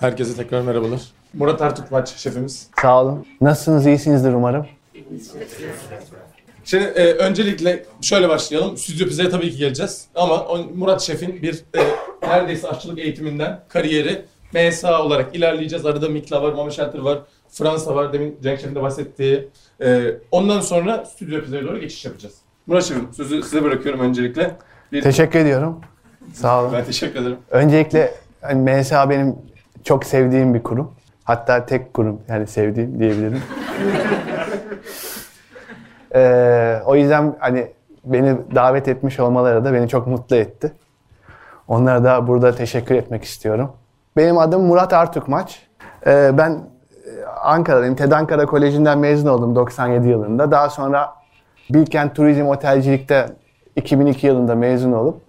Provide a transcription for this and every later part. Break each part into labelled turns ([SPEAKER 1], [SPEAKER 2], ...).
[SPEAKER 1] Herkese tekrar merhabalar. Murat Ertukmaç şefimiz.
[SPEAKER 2] Sağ olun. Nasılsınız? İyisinizdir umarım.
[SPEAKER 1] Şimdi e, öncelikle şöyle başlayalım. Stüdyo Pizza'ya tabii ki geleceğiz. Ama o, Murat Şef'in bir e, neredeyse aşçılık eğitiminden kariyeri MSA olarak ilerleyeceğiz. Arada Mikla var, Mama Shelter var, Fransa var. Demin Cenk Şef'in de bahsettiği. E, ondan sonra Stüdyo Pizza'ya doğru geçiş yapacağız. Murat Şef'im sözü size bırakıyorum öncelikle. Bir,
[SPEAKER 2] Teşekkür ediyorum. Sağ olun.
[SPEAKER 1] ben teşekkür ederim.
[SPEAKER 2] Öncelikle hani MSA benim çok sevdiğim bir kurum. Hatta tek kurum yani sevdiğim diyebilirim. Ee, o yüzden hani beni davet etmiş olmaları da beni çok mutlu etti. Onlara da burada teşekkür etmek istiyorum. Benim adım Murat Artukmaç. Ee, ben e, Ankara'dayım. TED Ankara Koleji'nden mezun oldum 97 yılında. Daha sonra Bilkent Turizm Otelcilik'te 2002 yılında mezun olup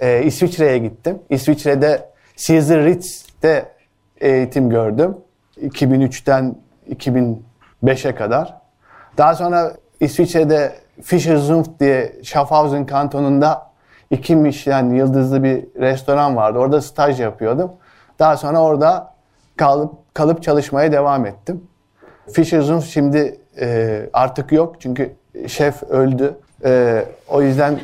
[SPEAKER 2] e, İsviçre'ye gittim. İsviçre'de Caesar Ritz'te eğitim gördüm. 2003'ten 2005'e kadar. Daha sonra İsviçre'de Fischer-Zunft diye Schaffhausen kantonunda iki Michelin yıldızlı bir restoran vardı. Orada staj yapıyordum. Daha sonra orada kalıp kalıp çalışmaya devam ettim. Fischer-Zunft şimdi e, artık yok çünkü şef öldü. E, o yüzden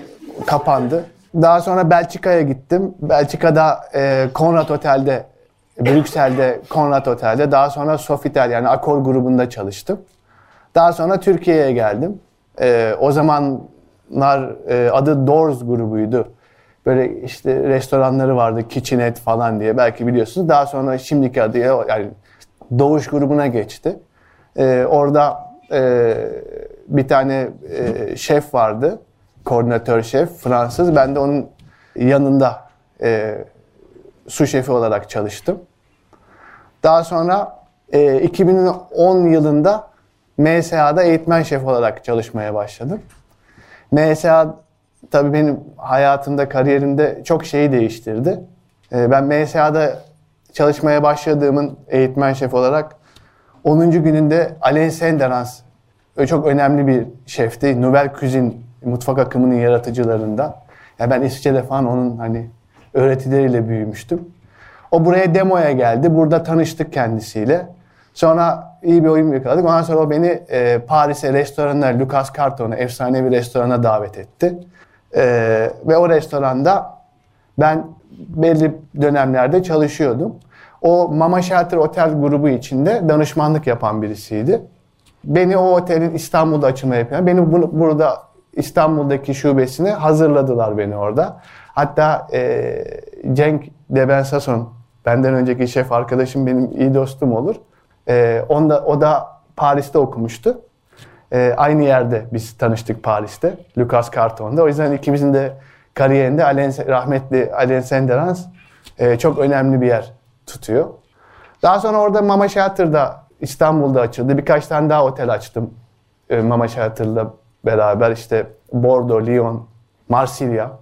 [SPEAKER 2] kapandı. Daha sonra Belçika'ya gittim. Belçika'da e, Conrad Otel'de, Brüksel'de Conrad Otel'de, daha sonra Sofitel yani Akor grubunda çalıştım. Daha sonra Türkiye'ye geldim. E, o zamanlar e, adı Doors grubuydu. Böyle işte restoranları vardı, Kitchenette falan diye belki biliyorsunuz. Daha sonra şimdiki adı yani Doğuş grubuna geçti. E, orada e, bir tane e, şef vardı koordinatör şef Fransız. Ben de onun yanında e, su şefi olarak çalıştım. Daha sonra e, 2010 yılında MSA'da eğitmen şef olarak çalışmaya başladım. MSA tabii benim hayatımda, kariyerimde çok şeyi değiştirdi. E, ben MSA'da çalışmaya başladığımın eğitmen şef olarak 10. gününde Alain Senderans çok önemli bir şefti. Nouvelle Cuisine mutfak akımının yaratıcılarından. Yani ben İsviçre'de falan onun hani öğretileriyle büyümüştüm. O buraya demoya geldi. Burada tanıştık kendisiyle. Sonra iyi bir oyun yakaladık. Ondan sonra o beni e, Paris'e restorana, Lucas Carton'a, efsane bir restorana davet etti. E, ve o restoranda ben belli dönemlerde çalışıyordum. O Mama Shelter Otel grubu içinde danışmanlık yapan birisiydi. Beni o otelin İstanbul'da açılmaya yapan, beni bunu, burada İstanbul'daki şubesine hazırladılar beni orada. Hatta e, Cenk Deben Sason, benden önceki şef arkadaşım benim iyi dostum olur. E, onda, o da Paris'te okumuştu. E, aynı yerde biz tanıştık Paris'te, Lucas Carton'da. O yüzden ikimizin de kariyerinde Alain, rahmetli Alain Senderans e, çok önemli bir yer tutuyor. Daha sonra orada Mama Shelter'da İstanbul'da açıldı. Birkaç tane daha otel açtım e, Mama Shelter'da beraber işte Bordeaux, Lyon, Marsilya.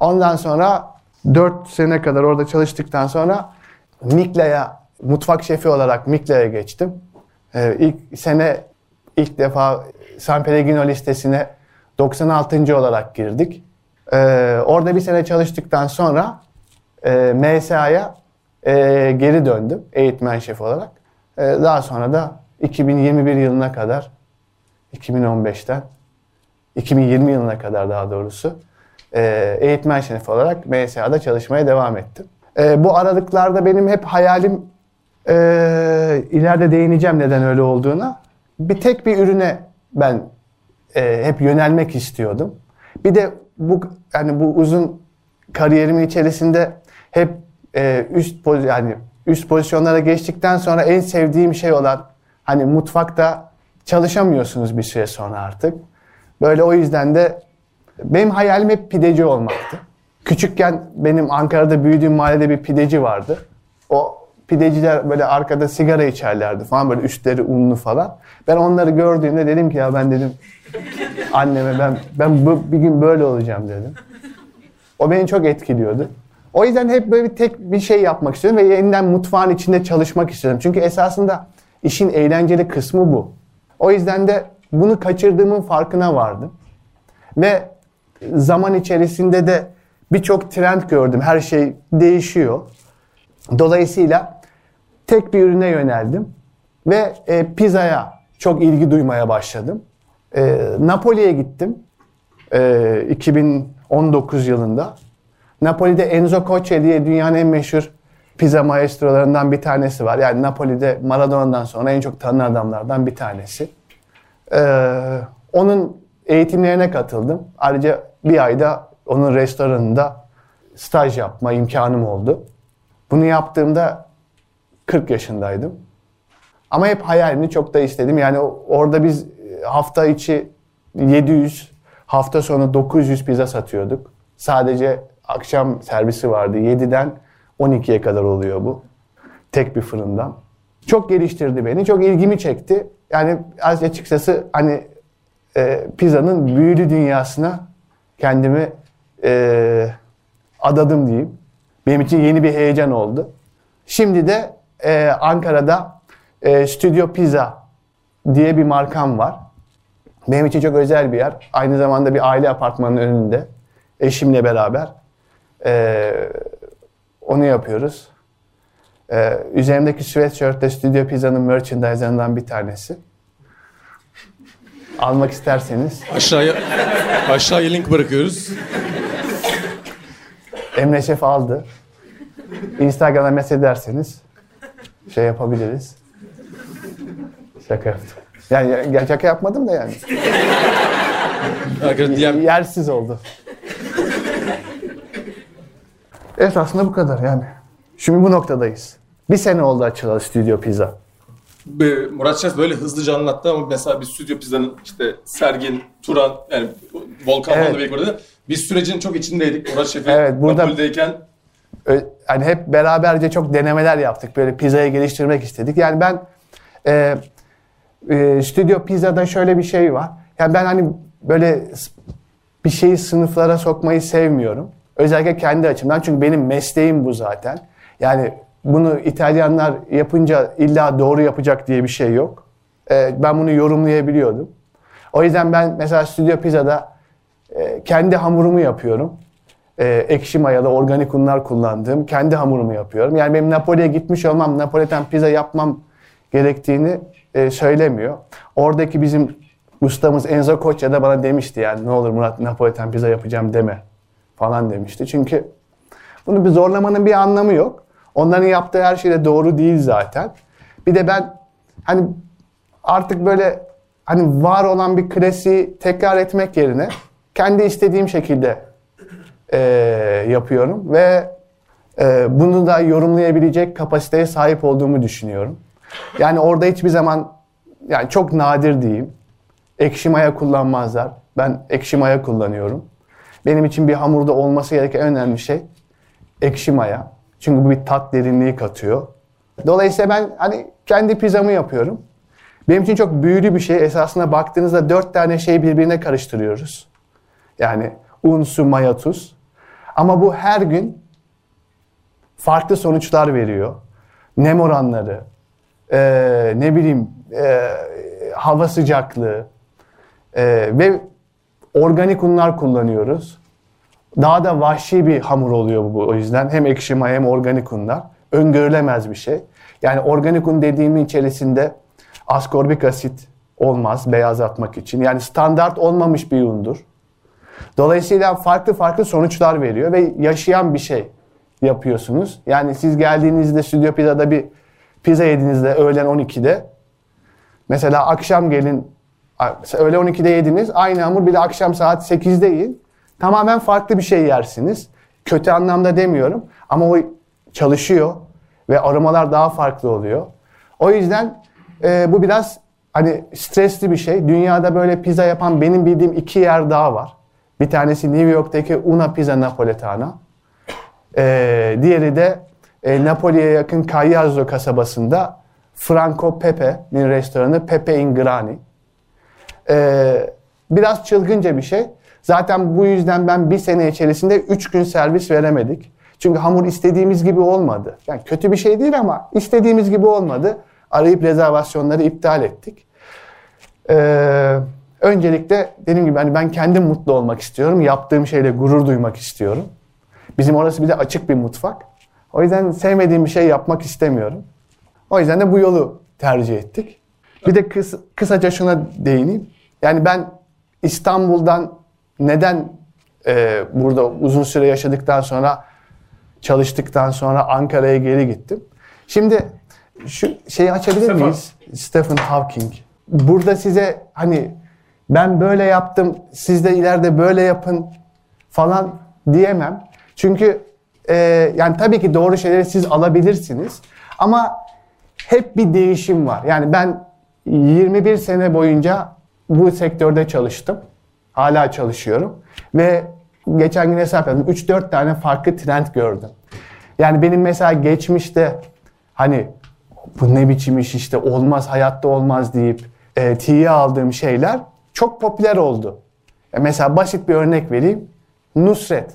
[SPEAKER 2] Ondan sonra 4 sene kadar orada çalıştıktan sonra Mikla'ya mutfak şefi olarak Mikla'ya geçtim. Ee, ilk sene ilk defa San Pellegrino listesine 96. olarak girdik. Ee, orada bir sene çalıştıktan sonra e, MSA'ya e, geri döndüm eğitmen şef olarak. E, daha sonra da 2021 yılına kadar 2015'ten 2020 yılına kadar daha doğrusu e, eğitmen şefi olarak MSA'da çalışmaya devam ettim. E, bu aralıklarda benim hep hayalim e, ileride değineceğim neden öyle olduğuna. Bir tek bir ürüne ben e, hep yönelmek istiyordum. Bir de bu yani bu uzun kariyerimin içerisinde hep e, üst poz yani üst pozisyonlara geçtikten sonra en sevdiğim şey olan hani mutfakta çalışamıyorsunuz bir süre sonra artık. Böyle o yüzden de benim hayalim hep pideci olmaktı. Küçükken benim Ankara'da büyüdüğüm mahallede bir pideci vardı. O pideciler böyle arkada sigara içerlerdi falan böyle üstleri unlu falan. Ben onları gördüğümde dedim ki ya ben dedim anneme ben ben bu, bir gün böyle olacağım dedim. O beni çok etkiliyordu. O yüzden hep böyle bir tek bir şey yapmak istiyorum ve yeniden mutfağın içinde çalışmak istiyorum. Çünkü esasında işin eğlenceli kısmı bu. O yüzden de bunu kaçırdığımın farkına vardım. Ve zaman içerisinde de birçok trend gördüm. Her şey değişiyor. Dolayısıyla tek bir ürüne yöneldim ve e, pizzaya çok ilgi duymaya başladım. E, Napoli'ye gittim e, 2019 yılında. Napoli'de Enzo Coce diye dünyanın en meşhur pizza maestrolarından bir tanesi var. Yani Napoli'de Maradona'dan sonra en çok tanınan adamlardan bir tanesi. Ee, onun eğitimlerine katıldım. Ayrıca bir ayda onun restoranında staj yapma imkanım oldu. Bunu yaptığımda 40 yaşındaydım. Ama hep hayalini çok da istedim. Yani orada biz hafta içi 700, hafta sonu 900 pizza satıyorduk. Sadece akşam servisi vardı. 7'den 12'ye kadar oluyor bu. Tek bir fırından. Çok geliştirdi beni. Çok ilgimi çekti. Yani açıkçası hani e, pizzanın büyülü dünyasına kendimi e, adadım diyeyim. Benim için yeni bir heyecan oldu. Şimdi de e, Ankara'da e, Studio Pizza diye bir markam var. Benim için çok özel bir yer. Aynı zamanda bir aile apartmanının önünde. Eşimle beraber. E, onu yapıyoruz. Ee, üzerimdeki sweatshirt de Studio Pizza'nın merchandise'larından bir tanesi. Almak isterseniz.
[SPEAKER 1] Aşağıya aşağıya link bırakıyoruz.
[SPEAKER 2] Emre Şef aldı. Instagram'a mesaj ederseniz şey yapabiliriz. Şaka yaptım. Yani ya- şaka yapmadım da yani.
[SPEAKER 1] Diğer
[SPEAKER 2] Yersiz oldu. Evet aslında bu kadar yani. Şimdi bu noktadayız. Bir sene oldu açılalı Studio Pizza.
[SPEAKER 1] Murat Şef böyle hızlıca anlattı ama mesela bir stüdyo pizzanın işte Sergin, Turan yani Volkan
[SPEAKER 2] Evet.
[SPEAKER 1] falan da orada. Biz sürecin çok içindeydik. Murat Şef'in
[SPEAKER 2] Evet, burada-
[SPEAKER 1] Napoli'deyken
[SPEAKER 2] hani hep beraberce çok denemeler yaptık. Böyle pizzayı geliştirmek istedik. Yani ben e, e, Stüdyo Pizza'da şöyle bir şey var. Yani ben hani böyle bir şeyi sınıflara sokmayı sevmiyorum. Özellikle kendi açımdan. Çünkü benim mesleğim bu zaten. Yani bunu İtalyanlar yapınca illa doğru yapacak diye bir şey yok. E, ben bunu yorumlayabiliyordum. O yüzden ben mesela Stüdyo Pizza'da e, kendi hamurumu yapıyorum. E, ekşi mayalı organik unlar kullandığım kendi hamurumu yapıyorum. Yani benim Napoli'ye gitmiş olmam, Napoliten pizza yapmam gerektiğini e, söylemiyor. Oradaki bizim ustamız Enzo Koçya da bana demişti yani ne olur Murat Napoliten pizza yapacağım deme falan demişti. Çünkü bunu bir zorlamanın bir anlamı yok. Onların yaptığı her şey de doğru değil zaten. Bir de ben hani artık böyle hani var olan bir klasiği tekrar etmek yerine kendi istediğim şekilde e, yapıyorum ve e, bunu da yorumlayabilecek kapasiteye sahip olduğumu düşünüyorum. Yani orada hiçbir zaman yani çok nadir diyeyim. Ekşi maya kullanmazlar. Ben ekşi maya kullanıyorum. Benim için bir hamurda olması gereken en önemli şey ekşi maya. Çünkü bu bir tat derinliği katıyor. Dolayısıyla ben hani kendi pizzamı yapıyorum. Benim için çok büyülü bir şey. Esasında baktığınızda dört tane şey birbirine karıştırıyoruz. Yani un, su, maya, tuz. Ama bu her gün farklı sonuçlar veriyor. Nem oranları, eee, ne bileyim eee, hava sıcaklığı eee, ve organik unlar kullanıyoruz. Daha da vahşi bir hamur oluyor bu o yüzden. Hem ekşi maya hem organik unlar. Öngörülemez bir şey. Yani organik un dediğimin içerisinde askorbik asit olmaz beyazlatmak için. Yani standart olmamış bir undur. Dolayısıyla farklı farklı sonuçlar veriyor ve yaşayan bir şey yapıyorsunuz. Yani siz geldiğinizde Stüdyo Pizza'da bir pizza yediğinizde öğlen 12'de mesela akşam gelin öğle 12'de yediniz aynı hamur bir de akşam saat 8'de yiyin. Tamamen farklı bir şey yersiniz. Kötü anlamda demiyorum ama o çalışıyor ve aromalar daha farklı oluyor. O yüzden e, bu biraz hani stresli bir şey. Dünyada böyle pizza yapan benim bildiğim iki yer daha var. Bir tanesi New York'taki Una Pizza Napoletana. Ee, diğeri de e, Napoli'ye yakın Cagliazzo kasabasında Franco Pepe'nin restoranı Pepe in Grani. Ee, biraz çılgınca bir şey. Zaten bu yüzden ben bir sene içerisinde 3 gün servis veremedik. Çünkü hamur istediğimiz gibi olmadı. Yani kötü bir şey değil ama istediğimiz gibi olmadı. Arayıp rezervasyonları iptal ettik. Ee, öncelikle dediğim gibi hani ben kendim mutlu olmak istiyorum. Yaptığım şeyle gurur duymak istiyorum. Bizim orası bir de açık bir mutfak. O yüzden sevmediğim bir şey yapmak istemiyorum. O yüzden de bu yolu tercih ettik. Bir de kıs, kısaca şuna değineyim. Yani ben İstanbul'dan neden e, burada uzun süre yaşadıktan sonra çalıştıktan sonra Ankara'ya geri gittim. Şimdi şu şeyi açabilir
[SPEAKER 1] Stefan.
[SPEAKER 2] miyiz? Stephen Hawking. Burada size hani ben böyle yaptım, siz de ileride böyle yapın falan diyemem. Çünkü e, yani tabii ki doğru şeyleri siz alabilirsiniz. Ama hep bir değişim var. Yani ben 21 sene boyunca bu sektörde çalıştım. Hala çalışıyorum. Ve geçen gün hesap yaptım. 3-4 tane farklı trend gördüm. Yani benim mesela geçmişte hani bu ne biçim iş işte olmaz hayatta olmaz deyip e, tiye aldığım şeyler çok popüler oldu. E, mesela basit bir örnek vereyim. Nusret.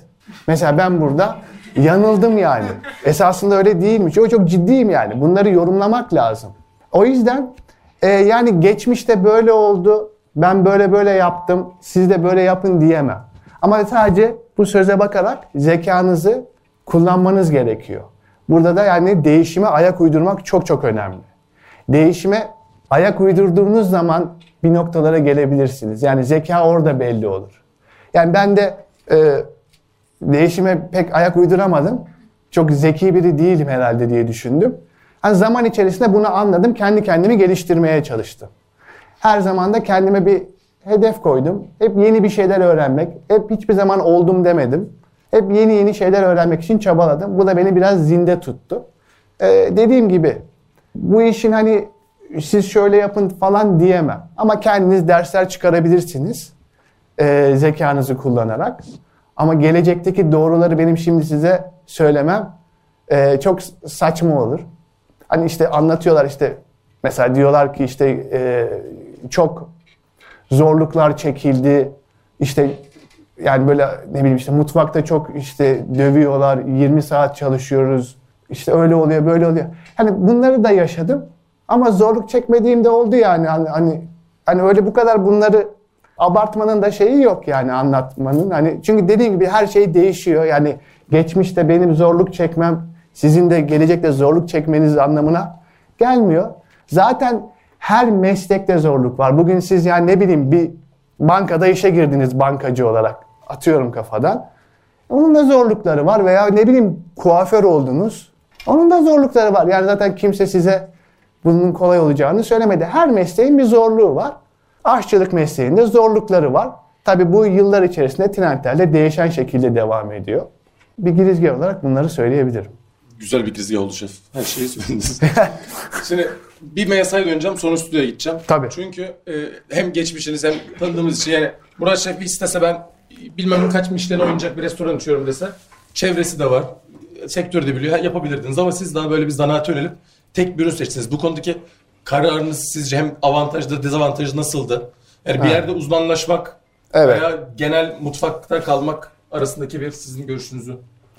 [SPEAKER 2] Mesela ben burada yanıldım yani. Esasında öyle değilmiş. O çok ciddiyim yani. Bunları yorumlamak lazım. O yüzden e, yani geçmişte böyle oldu. Ben böyle böyle yaptım. Siz de böyle yapın diyemem. Ama sadece bu söze bakarak zekanızı kullanmanız gerekiyor. Burada da yani değişime ayak uydurmak çok çok önemli. Değişime ayak uydurduğunuz zaman bir noktalara gelebilirsiniz. Yani zeka orada belli olur. Yani ben de e, değişime pek ayak uyduramadım. Çok zeki biri değilim herhalde diye düşündüm. Hani zaman içerisinde bunu anladım. Kendi kendimi geliştirmeye çalıştım. Her zaman da kendime bir hedef koydum. Hep yeni bir şeyler öğrenmek. Hep hiçbir zaman oldum demedim. Hep yeni yeni şeyler öğrenmek için çabaladım. Bu da beni biraz zinde tuttu. Ee, dediğim gibi bu işin hani siz şöyle yapın falan diyemem. Ama kendiniz dersler çıkarabilirsiniz. Ee, zekanızı kullanarak. Ama gelecekteki doğruları benim şimdi size söylemem e, çok saçma olur. Hani işte anlatıyorlar işte mesela diyorlar ki işte e, çok zorluklar çekildi. İşte yani böyle ne bileyim işte mutfakta çok işte dövüyorlar. 20 saat çalışıyoruz. İşte öyle oluyor, böyle oluyor. Hani bunları da yaşadım. Ama zorluk çekmediğim de oldu yani. Hani hani, hani öyle bu kadar bunları abartmanın da şeyi yok yani anlatmanın. Hani çünkü dediğim gibi her şey değişiyor. Yani geçmişte benim zorluk çekmem sizin de gelecekte zorluk çekmeniz anlamına gelmiyor. Zaten her meslekte zorluk var. Bugün siz yani ne bileyim bir bankada işe girdiniz bankacı olarak. Atıyorum kafadan. Onun da zorlukları var veya ne bileyim kuaför oldunuz. Onun da zorlukları var. Yani zaten kimse size bunun kolay olacağını söylemedi. Her mesleğin bir zorluğu var. Aşçılık mesleğinde zorlukları var. Tabi bu yıllar içerisinde trendlerle değişen şekilde devam ediyor. Bir girizgah olarak bunları söyleyebilirim.
[SPEAKER 1] Güzel bir girizgah oldu şef. Her şeyi söylediniz. Şimdi bir MSI'ye döneceğim sonra stüdyoya gideceğim.
[SPEAKER 2] Tabii.
[SPEAKER 1] Çünkü e, hem geçmişiniz hem tanıdığımız için yani Murat Şef istese ben bilmem kaç Michelin oynayacak bir restoran açıyorum dese çevresi de var. Sektörü de biliyor. Yapabilirdiniz ama siz daha böyle bir zanaate yönelip tek bir ürün seçtiniz. Bu konudaki kararınız sizce hem avantajlı dezavantajlı nasıldı? Yani bir
[SPEAKER 2] Ha.
[SPEAKER 1] yerde uzmanlaşmak
[SPEAKER 2] Evet.
[SPEAKER 1] veya genel mutfakta kalmak arasındaki bir sizin görüşünüzü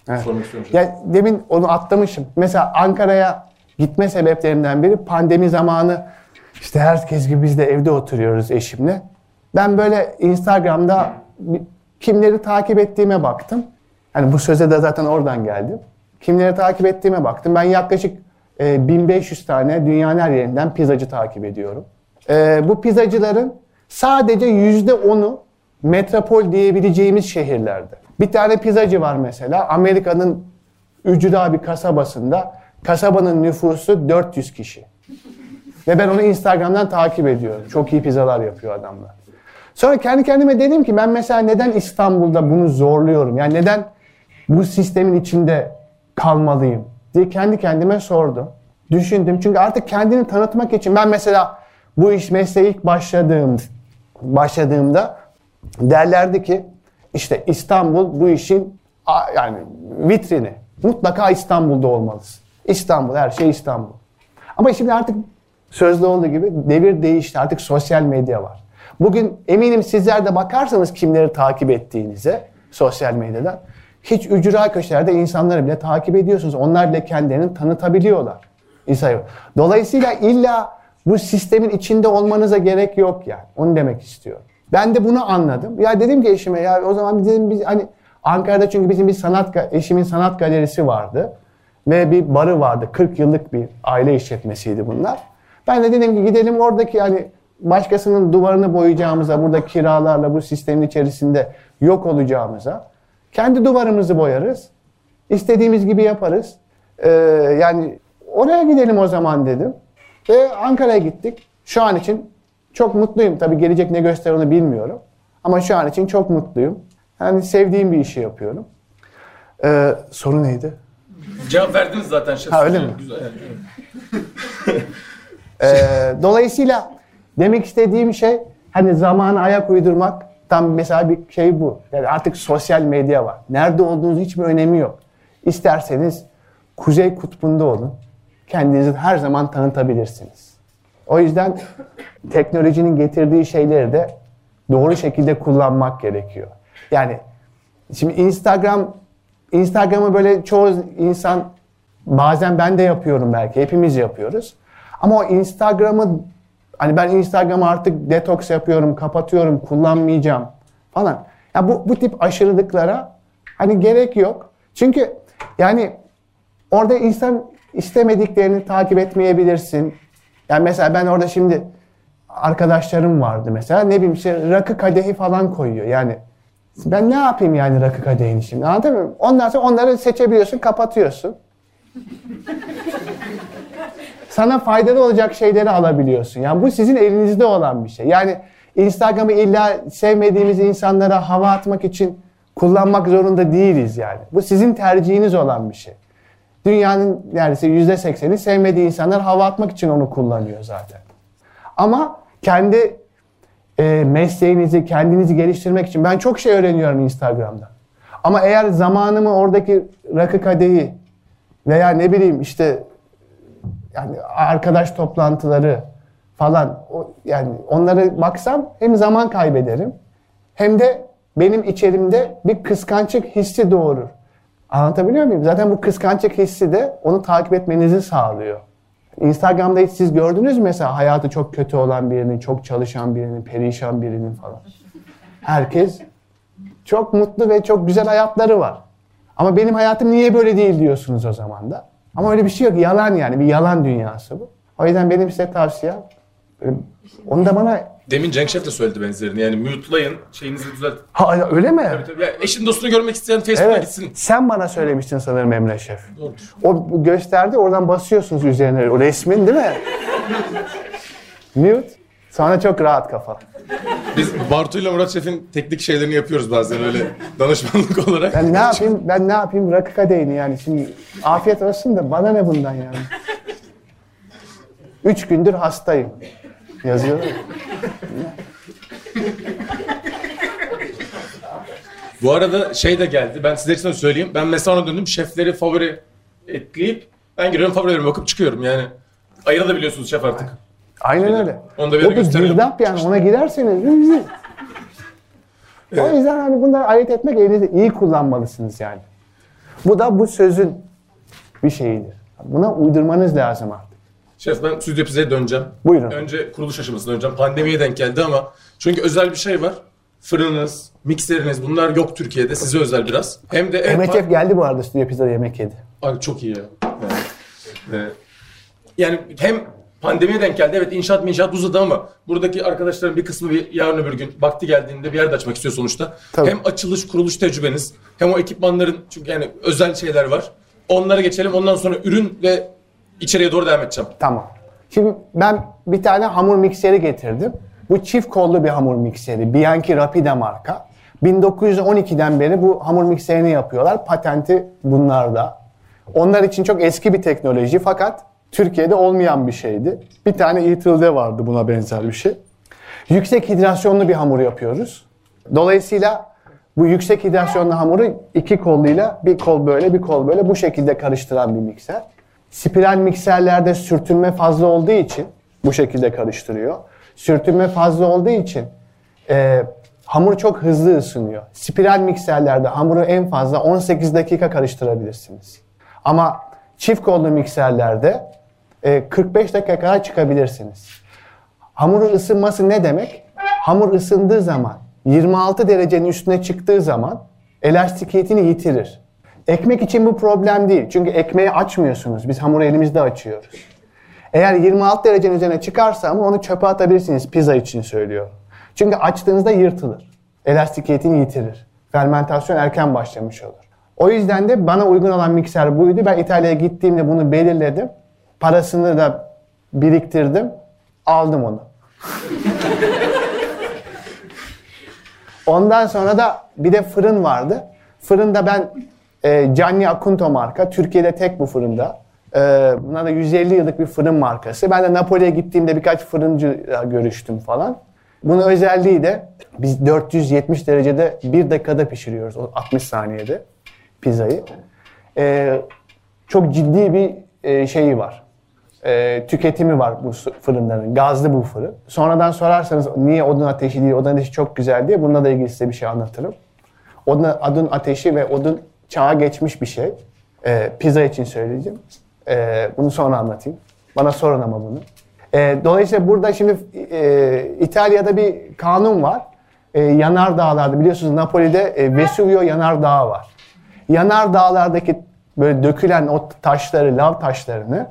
[SPEAKER 2] Evet.
[SPEAKER 1] sormak istiyorum.
[SPEAKER 2] Ya demin onu atlamışım. Mesela Ankara'ya gitme sebeplerimden biri pandemi zamanı işte herkes gibi biz de evde oturuyoruz eşimle. Ben böyle Instagram'da kimleri takip ettiğime baktım. Hani bu söze de zaten oradan geldim. Kimleri takip ettiğime baktım. Ben yaklaşık e, 1500 tane dünyanın her yerinden pizzacı takip ediyorum. E, bu pizzacıların sadece %10'u metropol diyebileceğimiz şehirlerde. Bir tane pizzacı var mesela Amerika'nın ücra bir kasabasında. Kasabanın nüfusu 400 kişi. Ve ben onu Instagram'dan takip ediyorum. Çok iyi pizzalar yapıyor adamlar. Sonra kendi kendime dedim ki ben mesela neden İstanbul'da bunu zorluyorum? Yani neden bu sistemin içinde kalmalıyım diye kendi kendime sordum. Düşündüm. Çünkü artık kendini tanıtmak için ben mesela bu iş mesleğe ilk başladığım başladığımda derlerdi ki işte İstanbul bu işin yani vitrini. Mutlaka İstanbul'da olmalısın. İstanbul her şey İstanbul. Ama şimdi artık sözlü olduğu gibi devir değişti. Artık sosyal medya var. Bugün eminim sizler de bakarsanız kimleri takip ettiğinize sosyal medyadan hiç ücra köşelerde insanları bile takip ediyorsunuz. Onlar bile kendilerini tanıtabiliyorlar. İnsan- Dolayısıyla illa bu sistemin içinde olmanıza gerek yok yani. Onu demek istiyorum. Ben de bunu anladım. Ya dedim ki eşime ya o zaman dedim biz hani Ankara'da çünkü bizim bir sanat eşimin sanat galerisi vardı. Ve bir barı vardı. 40 yıllık bir aile işletmesiydi bunlar. Ben de dedim ki gidelim oradaki yani başkasının duvarını boyayacağımıza, burada kiralarla bu sistemin içerisinde yok olacağımıza kendi duvarımızı boyarız. İstediğimiz gibi yaparız. Ee, yani oraya gidelim o zaman dedim. Ve Ankara'ya gittik. Şu an için çok mutluyum. Tabii gelecek ne gösterir onu bilmiyorum. Ama şu an için çok mutluyum. Yani sevdiğim bir işi yapıyorum. Ee, soru neydi?
[SPEAKER 1] Cevap verdiniz zaten şef.
[SPEAKER 2] Ha, öyle mi?
[SPEAKER 1] Güzel.
[SPEAKER 2] Ee, dolayısıyla demek istediğim şey hani zamana ayak uydurmak tam mesela bir şey bu. Yani artık sosyal medya var. Nerede olduğunuz hiçbir önemi yok. İsterseniz Kuzey Kutbu'nda olun. Kendinizi her zaman tanıtabilirsiniz. O yüzden teknolojinin getirdiği şeyleri de doğru şekilde kullanmak gerekiyor. Yani şimdi Instagram Instagram'ı böyle çoğu insan bazen ben de yapıyorum belki hepimiz yapıyoruz. Ama o Instagram'ı hani ben Instagram'ı artık detoks yapıyorum, kapatıyorum, kullanmayacağım falan. Ya bu bu tip aşırılıklara hani gerek yok. Çünkü yani orada insan istemediklerini takip etmeyebilirsin. Yani mesela ben orada şimdi arkadaşlarım vardı mesela ne bileyim işte rakı kadehi falan koyuyor. Yani ben ne yapayım yani rakı kadehini şimdi anladın mı? Ondan sonra onları seçebiliyorsun, kapatıyorsun. Sana faydalı olacak şeyleri alabiliyorsun. Yani bu sizin elinizde olan bir şey. Yani Instagram'ı illa sevmediğimiz insanlara hava atmak için kullanmak zorunda değiliz yani. Bu sizin tercihiniz olan bir şey. Dünyanın neredeyse yüzde sekseni sevmediği insanlar hava atmak için onu kullanıyor zaten. Ama kendi e, mesleğinizi, kendinizi geliştirmek için ben çok şey öğreniyorum Instagram'da. Ama eğer zamanımı oradaki rakı kadehi veya ne bileyim işte yani arkadaş toplantıları falan o, yani onlara baksam hem zaman kaybederim hem de benim içerimde bir kıskançlık hissi doğurur. Anlatabiliyor muyum? Zaten bu kıskançlık hissi de onu takip etmenizi sağlıyor. Instagram'da hiç siz gördünüz mü mesela hayatı çok kötü olan birinin, çok çalışan birinin, perişan birinin falan. Herkes çok mutlu ve çok güzel hayatları var. Ama benim hayatım niye böyle değil diyorsunuz o zaman da. Ama öyle bir şey yok. Yalan yani. Bir yalan dünyası bu. O yüzden benim size tavsiyem e, onu da bana
[SPEAKER 1] Demin Cenk Şef de söyledi benzerini. Yani mute'layın, şeyinizi düzelt.
[SPEAKER 2] Ha öyle mi?
[SPEAKER 1] Tabii, ya eşin dostunu görmek isteyen Facebook'a
[SPEAKER 2] Evet.
[SPEAKER 1] gitsin.
[SPEAKER 2] Sen bana söylemiştin sanırım Emre Şef.
[SPEAKER 1] Doğrudur.
[SPEAKER 2] O gösterdi oradan basıyorsunuz üzerine o resmin değil mi? Mute. Sonra çok rahat kafa.
[SPEAKER 1] Biz Bartu ile Murat Şef'in teknik şeylerini yapıyoruz bazen öyle danışmanlık olarak.
[SPEAKER 2] Ben ne yapayım? Ben ne yapayım? Rakı kadehini yani. Şimdi afiyet olsun da bana ne bundan yani? Üç gündür hastayım. Yazıyor.
[SPEAKER 1] Bu arada şey de geldi. Ben sizler için de söyleyeyim. Ben mesela ona döndüm. Şefleri favori ekleyip ben giriyorum favorilerime bakıp çıkıyorum yani. Ayırabiliyorsunuz şef artık.
[SPEAKER 2] Aynen öyle.
[SPEAKER 1] Onu da bir
[SPEAKER 2] o
[SPEAKER 1] gösterelim.
[SPEAKER 2] girdap yani ona girerseniz. O yüzden hani bunları ayırt etmek elinizi iyi kullanmalısınız yani. Bu da bu sözün bir şeyidir. Buna uydurmanız lazım artık.
[SPEAKER 1] Şef ben stüdyo pizzaya döneceğim.
[SPEAKER 2] Buyurun.
[SPEAKER 1] Önce kuruluş aşamasına döneceğim. Pandemiye denk geldi ama çünkü özel bir şey var. Fırınınız, mikseriniz bunlar yok Türkiye'de. Size özel biraz. Hem de en
[SPEAKER 2] geldi bu arada stüdyo pizzada yemek yedi.
[SPEAKER 1] Ay çok iyi ya. Yani, e, yani hem pandemiye denk geldi. Evet inşaat inşaat uzadı ama buradaki arkadaşların bir kısmı bir yarın öbür gün vakti geldiğinde bir yerde açmak istiyor sonuçta.
[SPEAKER 2] Tabii.
[SPEAKER 1] Hem açılış kuruluş tecrübeniz hem o ekipmanların çünkü yani özel şeyler var. Onlara geçelim. Ondan sonra ürün ve içeriye doğru devam edeceğim.
[SPEAKER 2] Tamam. Şimdi ben bir tane hamur mikseri getirdim. Bu çift kollu bir hamur mikseri. Bianchi Rapida marka. 1912'den beri bu hamur mikserini yapıyorlar. Patenti bunlarda. Onlar için çok eski bir teknoloji fakat Türkiye'de olmayan bir şeydi. Bir tane İTİL'de vardı buna benzer bir şey. Yüksek hidrasyonlu bir hamur yapıyoruz. Dolayısıyla bu yüksek hidrasyonlu hamuru iki kolluyla bir kol böyle bir kol böyle bu şekilde karıştıran bir mikser. Spiral mikserlerde sürtünme fazla olduğu için bu şekilde karıştırıyor. Sürtünme fazla olduğu için e, hamur çok hızlı ısınıyor. Spiral mikserlerde hamuru en fazla 18 dakika karıştırabilirsiniz. Ama çift kollu mikserlerde e, 45 dakika kadar çıkabilirsiniz. Hamurun ısınması ne demek? Hamur ısındığı zaman 26 derecenin üstüne çıktığı zaman elastikiyetini yitirir. Ekmek için bu problem değil. Çünkü ekmeği açmıyorsunuz. Biz hamuru elimizde açıyoruz. Eğer 26 derecenin üzerine çıkarsa ama onu çöpe atabilirsiniz pizza için söylüyorum. Çünkü açtığınızda yırtılır. Elastikiyetini yitirir. Fermentasyon erken başlamış olur. O yüzden de bana uygun olan mikser buydu. Ben İtalya'ya gittiğimde bunu belirledim. Parasını da biriktirdim. Aldım onu. Ondan sonra da bir de fırın vardı. Fırında ben e, Gianni Acunto marka. Türkiye'de tek bu fırında. E, buna da 150 yıllık bir fırın markası. Ben de Napoli'ye gittiğimde birkaç fırıncıyla görüştüm falan. Bunun özelliği de biz 470 derecede bir dakikada pişiriyoruz. o 60 saniyede pizzayı. E, çok ciddi bir e, şeyi var. E, tüketimi var bu fırınların. Gazlı bu fırın. Sonradan sorarsanız niye odun ateşi değil, odun ateşi çok güzel diye bununla da ilgili size bir şey anlatırım. Odun, odun ateşi ve odun çağa geçmiş bir şey. E, pizza için söyleyeceğim. E, bunu sonra anlatayım. Bana sorun ama bunu. E, dolayısıyla burada şimdi e, İtalya'da bir kanun var. E, yanar dağlarda biliyorsunuz Napoli'de e, Vesuvio yanar dağı var. Yanar dağlardaki böyle dökülen o taşları, lav taşlarını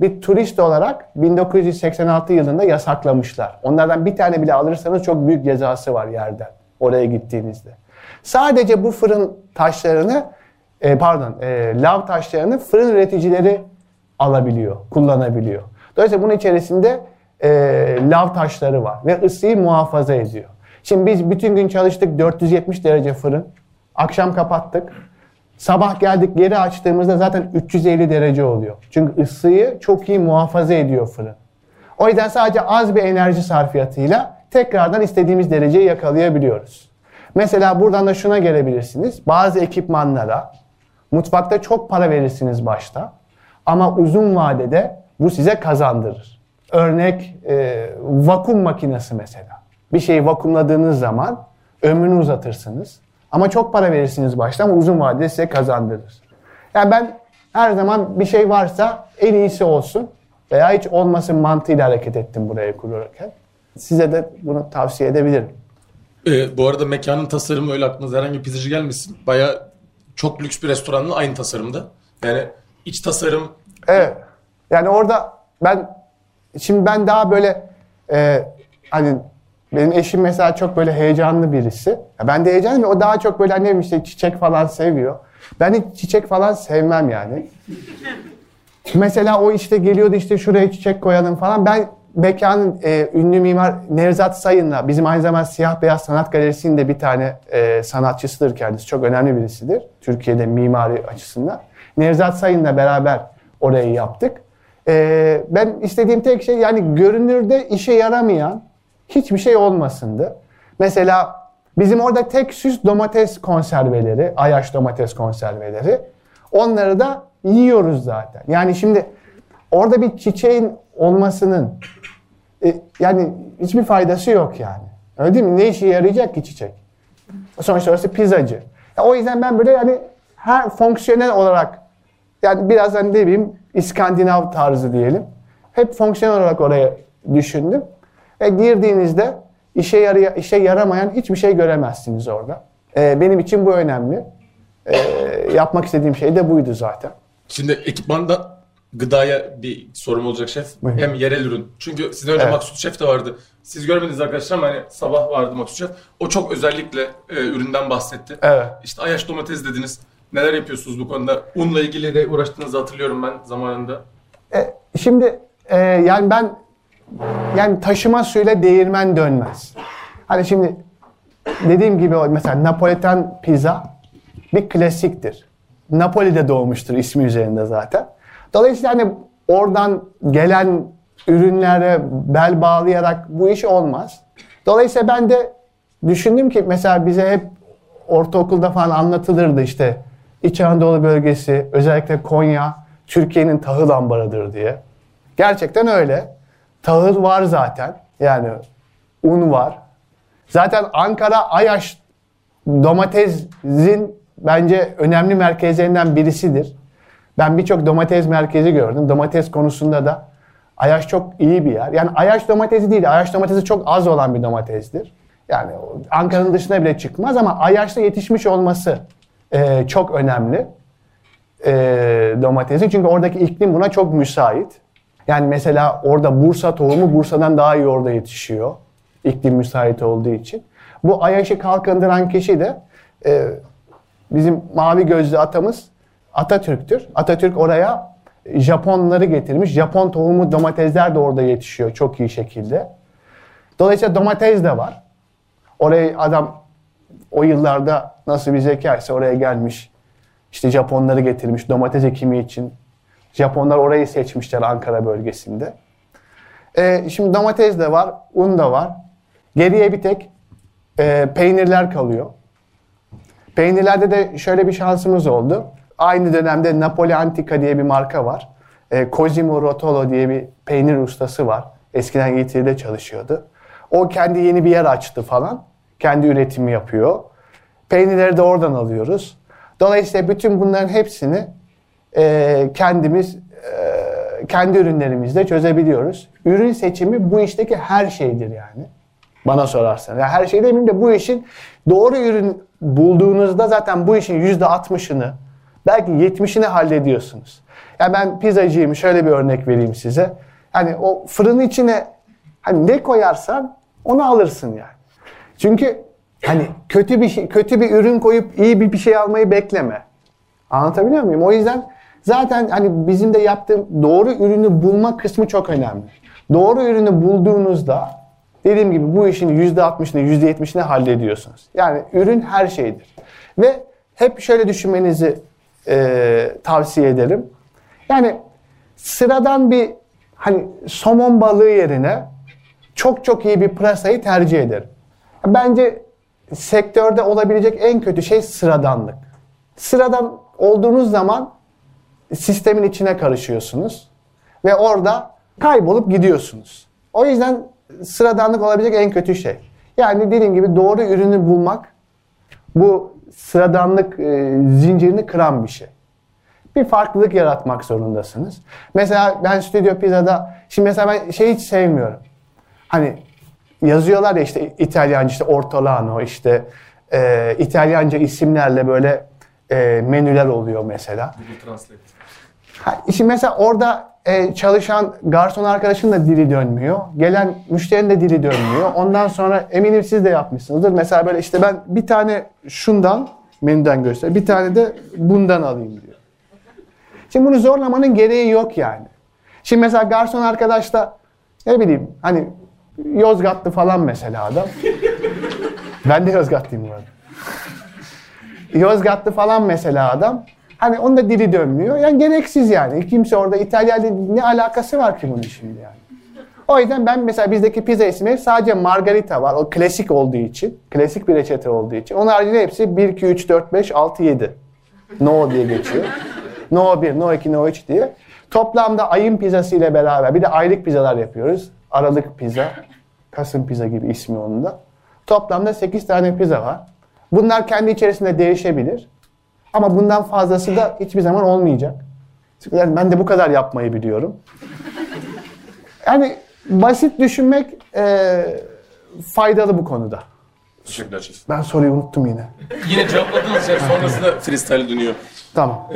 [SPEAKER 2] bir turist olarak 1986 yılında yasaklamışlar. Onlardan bir tane bile alırsanız çok büyük cezası var yerden oraya gittiğinizde. Sadece bu fırın taşlarını, e, pardon, e, lav taşlarını fırın üreticileri alabiliyor, kullanabiliyor. Dolayısıyla bunun içerisinde e, lav taşları var ve ısıyı muhafaza ediyor. Şimdi biz bütün gün çalıştık 470 derece fırın. Akşam kapattık. Sabah geldik geri açtığımızda zaten 350 derece oluyor. Çünkü ısıyı çok iyi muhafaza ediyor fırın. O yüzden sadece az bir enerji sarfiyatıyla tekrardan istediğimiz dereceyi yakalayabiliyoruz. Mesela buradan da şuna gelebilirsiniz. Bazı ekipmanlara mutfakta çok para verirsiniz başta ama uzun vadede bu size kazandırır. Örnek e, vakum makinesi mesela. Bir şeyi vakumladığınız zaman ömrünü uzatırsınız. Ama çok para verirsiniz başta ama uzun vadede size kazandırır. Yani ben her zaman bir şey varsa en iyisi olsun veya hiç olmasın mantığıyla hareket ettim buraya kurarken. Size de bunu tavsiye edebilirim.
[SPEAKER 1] Ee, bu arada mekanın tasarımı öyle aklınıza herhangi bir pizzacı gelmesin. Baya çok lüks bir restoranla aynı tasarımda. Yani iç tasarım
[SPEAKER 2] Evet. Yani orada ben şimdi ben daha böyle e, hani benim eşim mesela çok böyle heyecanlı birisi. Ya ben de heyecanlıyım. O daha çok böyle annem işte çiçek falan seviyor. Ben hiç çiçek falan sevmem yani. Mesela o işte geliyordu işte şuraya çiçek koyalım falan. Ben mekanın e, ünlü mimar Nevzat Sayın'la bizim aynı zamanda Siyah Beyaz Sanat Galerisi'nin de bir tane e, sanatçısıdır kendisi. Çok önemli birisidir. Türkiye'de mimari açısından. Nevzat Sayın'la beraber orayı yaptık. E, ben istediğim tek şey yani görünürde işe yaramayan hiçbir şey olmasındı. Mesela bizim orada tek süs domates konserveleri, ayaş domates konserveleri. Onları da yiyoruz zaten. Yani şimdi orada bir çiçeğin olmasının e, yani hiçbir faydası yok yani. Öyle değil mi? Ne işe yarayacak ki çiçek? Sonuçta orası pizzacı. Ya o yüzden ben böyle yani her fonksiyonel olarak yani biraz hani ne bileyim İskandinav tarzı diyelim. Hep fonksiyonel olarak oraya düşündüm. Ve girdiğinizde işe yaraya, işe yaramayan hiçbir şey göremezsiniz orada. Ee, benim için bu önemli. Ee, yapmak istediğim şey de buydu zaten.
[SPEAKER 1] Şimdi ekipmanda gıdaya bir sorum olacak şef.
[SPEAKER 2] Buyurun.
[SPEAKER 1] Hem yerel ürün. Çünkü sizden önce
[SPEAKER 2] Evet.
[SPEAKER 1] Maksut Şef de vardı. Siz görmediniz arkadaşlar ama hani sabah vardı Maksut Şef. O çok özellikle e, üründen bahsetti.
[SPEAKER 2] Evet.
[SPEAKER 1] İşte ayaş domates dediniz. Neler yapıyorsunuz bu konuda? Unla ilgili de uğraştığınızı hatırlıyorum ben zamanında.
[SPEAKER 2] E, şimdi e, yani ben yani taşıma suyla değirmen dönmez. Hani şimdi dediğim gibi mesela Napolitan pizza bir klasiktir. Napoli'de doğmuştur ismi üzerinde zaten. Dolayısıyla hani oradan gelen ürünlere bel bağlayarak bu iş olmaz. Dolayısıyla ben de düşündüm ki mesela bize hep ortaokulda falan anlatılırdı işte İç Anadolu bölgesi özellikle Konya Türkiye'nin tahıl ambarıdır diye. Gerçekten öyle. Tahıl var zaten. Yani un var. Zaten Ankara Ayaş domatesin bence önemli merkezlerinden birisidir. Ben birçok domates merkezi gördüm. Domates konusunda da Ayaş çok iyi bir yer. Yani Ayaş domatesi değil, Ayaş domatesi çok az olan bir domatesdir. Yani Ankara'nın dışına bile çıkmaz ama Ayaş'ta yetişmiş olması e, çok önemli. e, domatesi. Çünkü oradaki iklim buna çok müsait. Yani mesela orada Bursa tohumu Bursa'dan daha iyi orada yetişiyor. İklim müsait olduğu için. Bu Ayaş'ı kalkındıran kişi de e, bizim mavi gözlü atamız Atatürk'tür. Atatürk oraya Japonları getirmiş. Japon tohumu domatesler de orada yetişiyor çok iyi şekilde. Dolayısıyla domates de var. Oraya adam o yıllarda nasıl bir zekaysa oraya gelmiş. İşte Japonları getirmiş domates ekimi için. Japonlar orayı seçmişler Ankara bölgesinde. Ee, şimdi domates de var, un da var. Geriye bir tek e, peynirler kalıyor. Peynirlerde de şöyle bir şansımız oldu. Aynı dönemde Napoli Antica diye bir marka var. E, Cosimo Rotolo diye bir peynir ustası var. Eskiden İT'de çalışıyordu. O kendi yeni bir yer açtı falan. Kendi üretimi yapıyor. Peynirleri de oradan alıyoruz. Dolayısıyla bütün bunların hepsini e, kendimiz e, kendi ürünlerimizle çözebiliyoruz. Ürün seçimi bu işteki her şeydir yani. Bana sorarsan. Yani her şey demeyeyim de bu işin doğru ürün bulduğunuzda zaten bu işin yüzde 60'ını belki 70'ini hallediyorsunuz. Yani ben pizzacıyım şöyle bir örnek vereyim size. Hani o fırının içine hani ne koyarsan onu alırsın yani. Çünkü hani kötü bir şey, kötü bir ürün koyup iyi bir bir şey almayı bekleme. Anlatabiliyor muyum? O yüzden zaten hani bizim de yaptığım doğru ürünü bulma kısmı çok önemli. Doğru ürünü bulduğunuzda dediğim gibi bu işin %60'ını %70'ini hallediyorsunuz. Yani ürün her şeydir. Ve hep şöyle düşünmenizi e, tavsiye ederim. Yani sıradan bir hani somon balığı yerine çok çok iyi bir pırasayı tercih ederim. Bence sektörde olabilecek en kötü şey sıradanlık. Sıradan olduğunuz zaman sistemin içine karışıyorsunuz ve orada kaybolup gidiyorsunuz. O yüzden sıradanlık olabilecek en kötü şey. Yani dediğim gibi doğru ürünü bulmak bu sıradanlık e, zincirini kıran bir şey. Bir farklılık yaratmak zorundasınız. Mesela ben Stüdyo Pizza'da, şimdi mesela ben şey hiç sevmiyorum. Hani yazıyorlar ya işte İtalyanca işte Ortolano işte e, İtalyanca isimlerle böyle e, menüler oluyor mesela.
[SPEAKER 1] Google Translate.
[SPEAKER 2] Ha, şimdi mesela orada e, çalışan garson arkadaşın da dili dönmüyor. Gelen müşterinin de dili dönmüyor. Ondan sonra eminim siz de yapmışsınızdır. Mesela böyle işte ben bir tane şundan menüden göster, bir tane de bundan alayım diyor. Şimdi bunu zorlamanın gereği yok yani. Şimdi mesela garson arkadaş da ne bileyim hani Yozgatlı falan mesela adam. ben de Yozgatlıyım bu arada. Yozgatlı falan mesela adam. Hani onun da dili dönmüyor. Yani gereksiz yani. Kimse orada İtalyanla ne alakası var ki bunun şimdi yani. O yüzden ben mesela bizdeki pizza ismi sadece margarita var. O klasik olduğu için. Klasik bir reçete olduğu için. Onun haricinde hepsi 1, 2, 3, 4, 5, 6, 7. No diye geçiyor. No 1, no 2, no 3 diye. Toplamda ayın pizzası ile beraber bir de aylık pizzalar yapıyoruz. Aralık pizza, Kasım pizza gibi ismi onun da. Toplamda 8 tane pizza var. Bunlar kendi içerisinde değişebilir. Ama bundan fazlası da hiçbir zaman olmayacak. Yani ben de bu kadar yapmayı biliyorum. Yani basit düşünmek e, faydalı bu konuda.
[SPEAKER 1] Teşekkürler şef.
[SPEAKER 2] Ben soruyu unuttum yine.
[SPEAKER 1] Yine cevapladınız şef. Sonrasında freestyle dönüyor.
[SPEAKER 2] Tamam.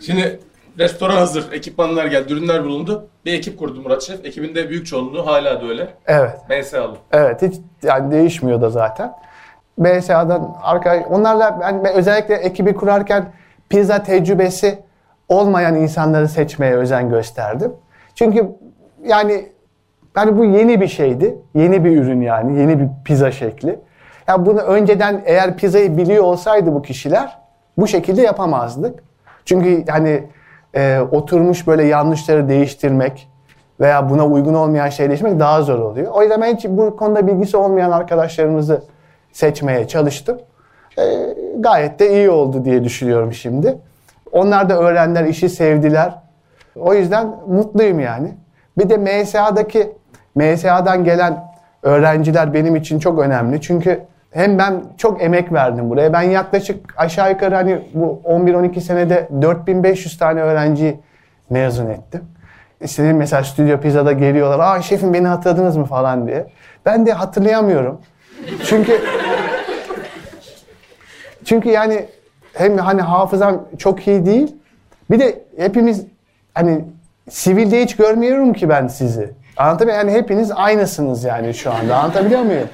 [SPEAKER 1] Şimdi restoran hazır. Ekipmanlar geldi. Ürünler bulundu. Bir ekip kurdu Murat Şef. Ekibin de büyük çoğunluğu hala da öyle.
[SPEAKER 2] Evet.
[SPEAKER 1] MSA'lı.
[SPEAKER 2] Evet hiç yani değişmiyor da zaten. BSA'dan arkadaş onlarla ben özellikle ekibi kurarken pizza tecrübesi olmayan insanları seçmeye özen gösterdim. Çünkü yani yani bu yeni bir şeydi. Yeni bir ürün yani. Yeni bir pizza şekli. Ya bunu önceden eğer pizzayı biliyor olsaydı bu kişiler bu şekilde yapamazdık. Çünkü hani e, oturmuş böyle yanlışları değiştirmek veya buna uygun olmayan şey daha zor oluyor. O yüzden ben hiç bu konuda bilgisi olmayan arkadaşlarımızı seçmeye çalıştım. E, gayet de iyi oldu diye düşünüyorum şimdi. Onlar da öğrendiler, işi sevdiler. O yüzden mutluyum yani. Bir de MSA'daki MSA'dan gelen öğrenciler benim için çok önemli. Çünkü hem ben çok emek verdim buraya. Ben yaklaşık aşağı yukarı hani bu 11-12 senede 4500 tane öğrenci mezun ettim. İşte mesela Stüdyo Pizza'da geliyorlar. Aa şefim beni hatırladınız mı falan diye. Ben de hatırlayamıyorum. Çünkü çünkü yani hem hani hafızam çok iyi değil. Bir de hepimiz hani sivilde hiç görmüyorum ki ben sizi. Anlatabiliyor? Yani hepiniz aynısınız yani şu anda. Anlatabiliyor muyum?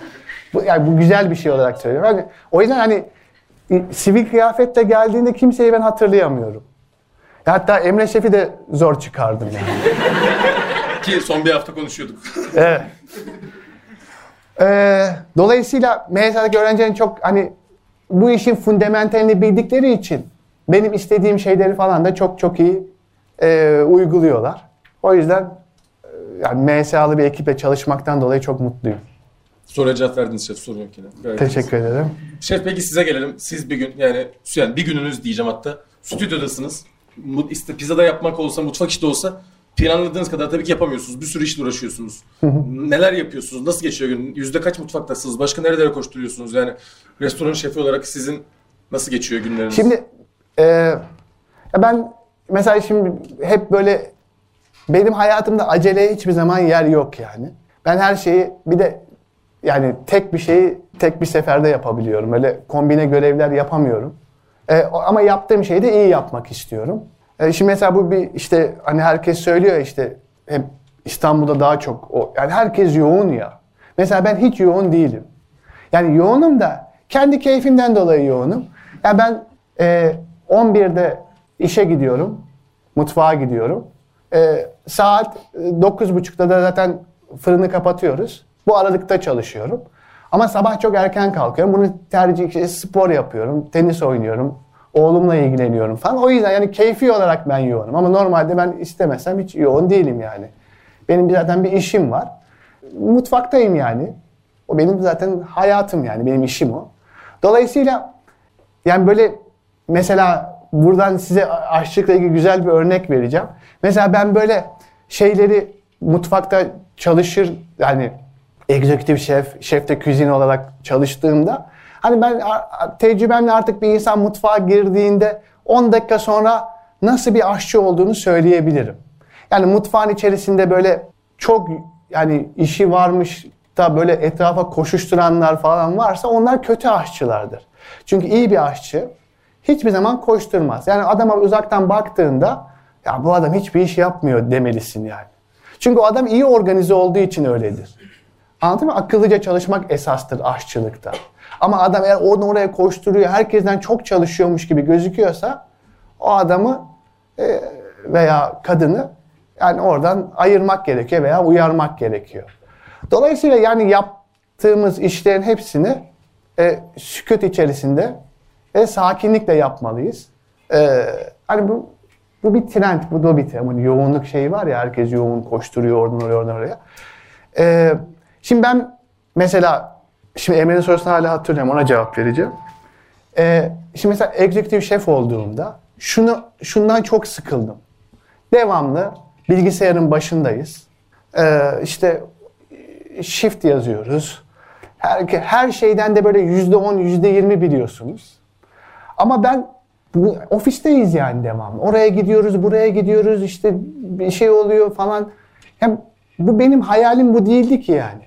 [SPEAKER 2] Bu, yani bu güzel bir şey olarak söylüyorum. Hani, o yüzden hani sivil kıyafetle geldiğinde kimseyi ben hatırlayamıyorum. Hatta Emre Şef'i de zor çıkardım yani.
[SPEAKER 1] Ki son bir hafta konuşuyorduk.
[SPEAKER 2] Evet. Ee, dolayısıyla MHS'deki öğrencilerin çok hani bu işin fundamentalini bildikleri için benim istediğim şeyleri falan da çok çok iyi e, uyguluyorlar. O yüzden e, yani MSA'lı bir ekiple çalışmaktan dolayı çok mutluyum.
[SPEAKER 1] Soruya cevap verdiniz şef sorun yok yine. Gayet
[SPEAKER 2] Teşekkür ederim.
[SPEAKER 1] Şef peki size gelelim. Siz bir gün yani, yani bir gününüz diyeceğim hatta stüdyodasınız. Mu- İşte pizza da yapmak olsa, mutfak işte olsa planladığınız kadar tabii ki yapamıyorsunuz. Bir sürü işle uğraşıyorsunuz. Neler yapıyorsunuz? Nasıl geçiyor gün? Yüzde kaç mutfaktasınız? Başka nerelere koşturuyorsunuz? Yani restoran şefi olarak sizin nasıl geçiyor günleriniz?
[SPEAKER 2] Şimdi e, ya ben mesela şimdi hep böyle benim hayatımda aceleye hiçbir zaman yer yok yani. Ben her şeyi bir de yani tek bir şeyi tek bir seferde yapabiliyorum. Öyle kombine görevler yapamıyorum. E, ama yaptığım şeyi de iyi yapmak istiyorum. E, şimdi mesela bu bir işte hani herkes söylüyor işte hep İstanbul'da daha çok o yani herkes yoğun ya. Mesela ben hiç yoğun değilim. Yani yoğunum da kendi keyfimden dolayı yoğunum. Yani ben e, 11'de işe gidiyorum. Mutfağa gidiyorum. E, saat e, 9.30'da da zaten fırını kapatıyoruz. Bu aralıkta çalışıyorum. Ama sabah çok erken kalkıyorum. Bunu tercih işte spor yapıyorum, tenis oynuyorum, oğlumla ilgileniyorum falan. O yüzden yani keyfi olarak ben yoğunum. Ama normalde ben istemesem hiç yoğun değilim yani. Benim zaten bir işim var. Mutfaktayım yani. O benim zaten hayatım yani. Benim işim o. Dolayısıyla yani böyle mesela buradan size aşçılıkla ilgili güzel bir örnek vereceğim. Mesela ben böyle şeyleri mutfakta çalışır yani egzekutif şef, şef de küzin olarak çalıştığımda hani ben tecrübemle artık bir insan mutfağa girdiğinde 10 dakika sonra nasıl bir aşçı olduğunu söyleyebilirim. Yani mutfağın içerisinde böyle çok yani işi varmış da böyle etrafa koşuşturanlar falan varsa onlar kötü aşçılardır. Çünkü iyi bir aşçı hiçbir zaman koşturmaz. Yani adama uzaktan baktığında ya bu adam hiçbir iş yapmıyor demelisin yani. Çünkü o adam iyi organize olduğu için öyledir. Anladın mı? Akıllıca çalışmak esastır aşçılıkta. Ama adam eğer oradan oraya koşturuyor, herkesten çok çalışıyormuş gibi gözüküyorsa o adamı e, veya kadını yani oradan ayırmak gerekiyor veya uyarmak gerekiyor. Dolayısıyla yani yaptığımız işlerin hepsini e, sükut içerisinde ve sakinlikle yapmalıyız. E, hani bu bu bir trend, bu da bir trend. Hani yoğunluk şeyi var ya herkes yoğun koşturuyor oradan oraya oradan oraya. E, şimdi ben mesela şimdi Emre'nin sorusunu hala hatırlıyorum ona cevap vereceğim. E, şimdi mesela executive şef olduğumda şunu şundan çok sıkıldım. Devamlı bilgisayarın başındayız. Ee, işte shift yazıyoruz. Her, her şeyden de böyle yüzde on, yüzde yirmi biliyorsunuz. Ama ben bu, ofisteyiz yani devamlı. Oraya gidiyoruz, buraya gidiyoruz, işte bir şey oluyor falan. Yani bu benim hayalim bu değildi ki yani.